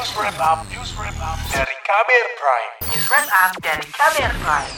News Wrap Up, News Wrap Up dari Kamer Prime. News Wrap Up dari Kamer Prime.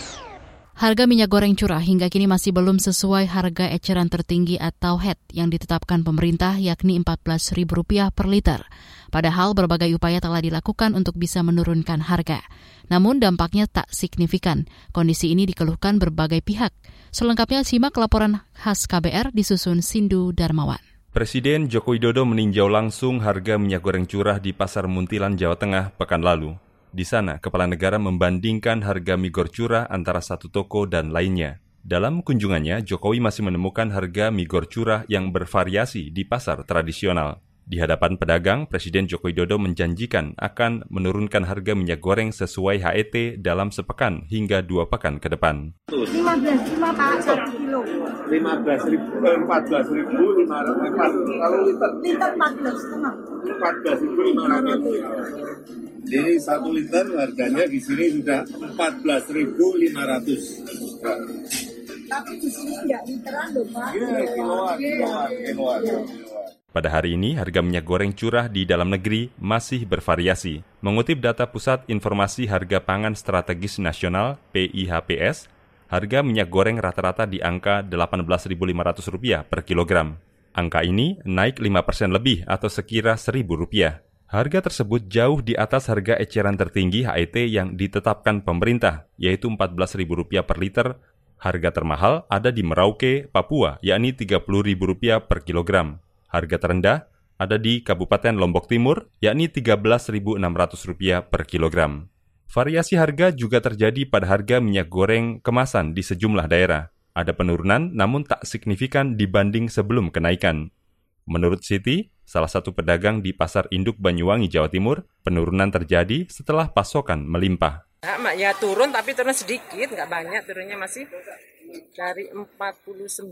Harga minyak goreng curah hingga kini masih belum sesuai harga eceran tertinggi atau HET yang ditetapkan pemerintah yakni Rp14.000 per liter. Padahal berbagai upaya telah dilakukan untuk bisa menurunkan harga. Namun dampaknya tak signifikan. Kondisi ini dikeluhkan berbagai pihak. Selengkapnya simak laporan khas KBR disusun Sindu Darmawan. Presiden Joko Widodo meninjau langsung harga minyak goreng curah di Pasar Muntilan, Jawa Tengah pekan lalu. Di sana, kepala negara membandingkan harga mie gor curah antara satu toko dan lainnya. Dalam kunjungannya, Jokowi masih menemukan harga mie gor curah yang bervariasi di pasar tradisional. Di hadapan pedagang, Presiden Joko Widodo menjanjikan akan menurunkan harga minyak goreng sesuai HET dalam sepekan hingga dua pekan ke depan. 15 lima Pak satu kilo. 15 ribu, eh, 14 ribu 500, kalau liter Liter 14 setengah. 14 ribu 500. Jadi satu liter harganya di sini sudah 14 ribu 500. Tapi di sini enggak literan loh Pak. Iya, kiloan, kiloan, kiloan. Pada hari ini, harga minyak goreng curah di dalam negeri masih bervariasi. Mengutip data Pusat Informasi Harga Pangan Strategis Nasional (PIHPS), harga minyak goreng rata-rata di angka Rp18.500 per kilogram. Angka ini naik 5 persen lebih atau sekira Rp1.000. Harga tersebut jauh di atas harga eceran tertinggi HET yang ditetapkan pemerintah, yaitu Rp14.000 per liter. Harga termahal ada di Merauke, Papua, yakni Rp30.000 per kilogram. Harga terendah ada di Kabupaten Lombok Timur, yakni Rp13.600 per kilogram. Variasi harga juga terjadi pada harga minyak goreng kemasan di sejumlah daerah. Ada penurunan namun tak signifikan dibanding sebelum kenaikan. Menurut Siti, salah satu pedagang di Pasar Induk Banyuwangi, Jawa Timur, penurunan terjadi setelah pasokan melimpah. Ya, mak, ya turun tapi turun sedikit, nggak banyak turunnya masih dari 49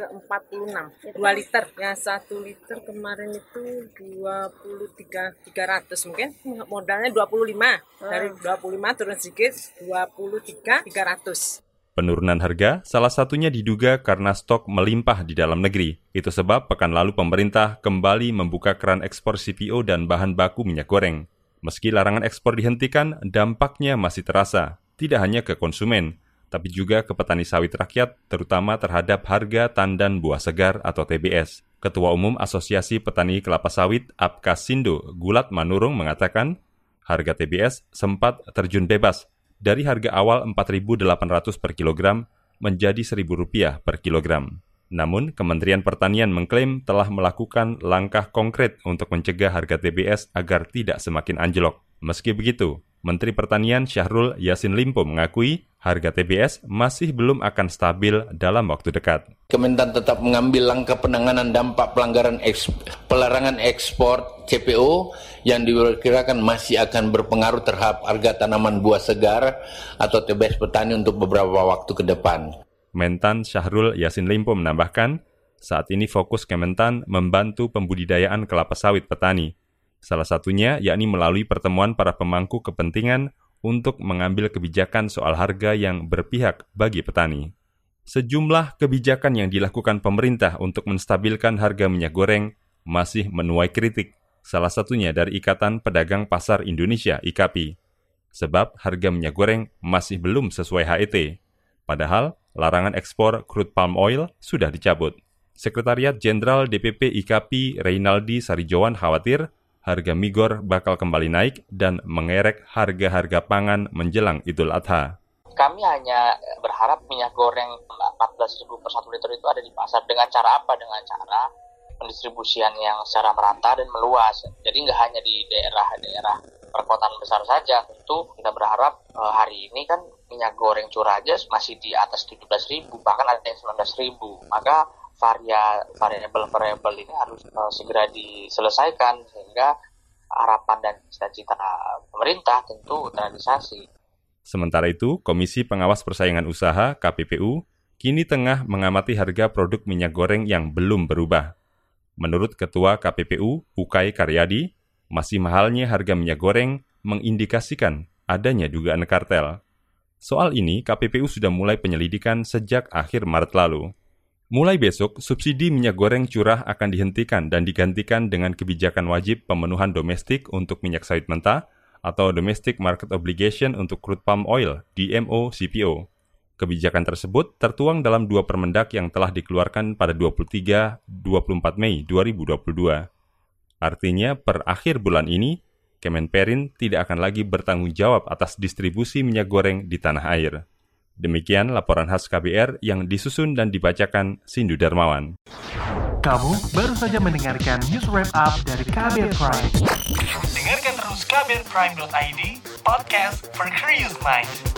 ke 46 2 liter ya satu liter kemarin itu 23 300 mungkin modalnya 25 dari 25 turun sedikit 23 300 Penurunan harga salah satunya diduga karena stok melimpah di dalam negeri. Itu sebab pekan lalu pemerintah kembali membuka keran ekspor CPO dan bahan baku minyak goreng. Meski larangan ekspor dihentikan, dampaknya masih terasa. Tidak hanya ke konsumen, tapi juga ke petani sawit rakyat, terutama terhadap harga tandan buah segar atau TBS. Ketua Umum Asosiasi Petani Kelapa Sawit Apkasindo Gulat Manurung mengatakan, harga TBS sempat terjun bebas dari harga awal Rp4.800 per kilogram menjadi Rp1.000 per kilogram. Namun, Kementerian Pertanian mengklaim telah melakukan langkah konkret untuk mencegah harga TBS agar tidak semakin anjlok. Meski begitu, Menteri Pertanian Syahrul Yasin Limpo mengakui harga TBS masih belum akan stabil dalam waktu dekat. Kementan tetap mengambil langkah penanganan dampak pelanggaran eks, pelarangan ekspor CPO yang diperkirakan masih akan berpengaruh terhadap harga tanaman buah segar atau TBS petani untuk beberapa waktu ke depan. Mentan Syahrul Yasin Limpo menambahkan, saat ini fokus Kementan membantu pembudidayaan kelapa sawit petani. Salah satunya yakni melalui pertemuan para pemangku kepentingan untuk mengambil kebijakan soal harga yang berpihak bagi petani. Sejumlah kebijakan yang dilakukan pemerintah untuk menstabilkan harga minyak goreng masih menuai kritik, salah satunya dari Ikatan Pedagang Pasar Indonesia IKAPI. Sebab harga minyak goreng masih belum sesuai HET. Padahal, larangan ekspor crude palm oil sudah dicabut. Sekretariat Jenderal DPP IKAPI Reynaldi Sarijowan khawatir harga migor bakal kembali naik dan mengerek harga-harga pangan menjelang Idul Adha. Kami hanya berharap minyak goreng 14.000 per 1 liter itu ada di pasar. Dengan cara apa? Dengan cara pendistribusian yang secara merata dan meluas. Jadi nggak hanya di daerah-daerah perkotaan besar saja. Tentu kita berharap eh, hari ini kan minyak goreng curah aja masih di atas 17.000, bahkan ada yang 19.000. Maka varia variabel-variabel ini harus uh, segera diselesaikan sehingga harapan dan cita-cita pemerintah tentu terrealisasi. Sementara itu, Komisi Pengawas Persaingan Usaha KPPU kini tengah mengamati harga produk minyak goreng yang belum berubah. Menurut Ketua KPPU, Ukay Karyadi, masih mahalnya harga minyak goreng mengindikasikan adanya dugaan kartel. Soal ini, KPPU sudah mulai penyelidikan sejak akhir Maret lalu. Mulai besok, subsidi minyak goreng curah akan dihentikan dan digantikan dengan kebijakan wajib pemenuhan domestik untuk minyak sawit mentah atau Domestic Market Obligation untuk crude palm oil, DMO CPO. Kebijakan tersebut tertuang dalam dua permendak yang telah dikeluarkan pada 23-24 Mei 2022. Artinya, per akhir bulan ini, Kemenperin tidak akan lagi bertanggung jawab atas distribusi minyak goreng di tanah air. Demikian laporan khas KBR yang disusun dan dibacakan Sindu Darmawan. Kamu baru saja mendengarkan news wrap up dari KBR Prime. Dengarkan terus kbrprime.id, podcast for curious minds.